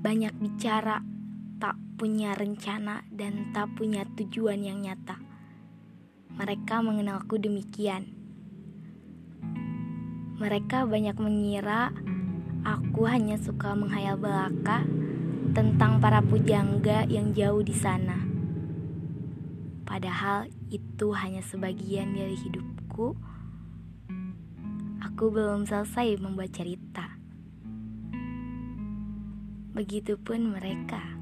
banyak bicara, tak punya rencana, dan tak punya tujuan yang nyata. Mereka mengenalku demikian. Mereka banyak mengira aku hanya suka menghayal belaka tentang para pujangga yang jauh di sana. Padahal itu hanya sebagian dari hidupku. Aku belum selesai membuat cerita. Begitupun mereka.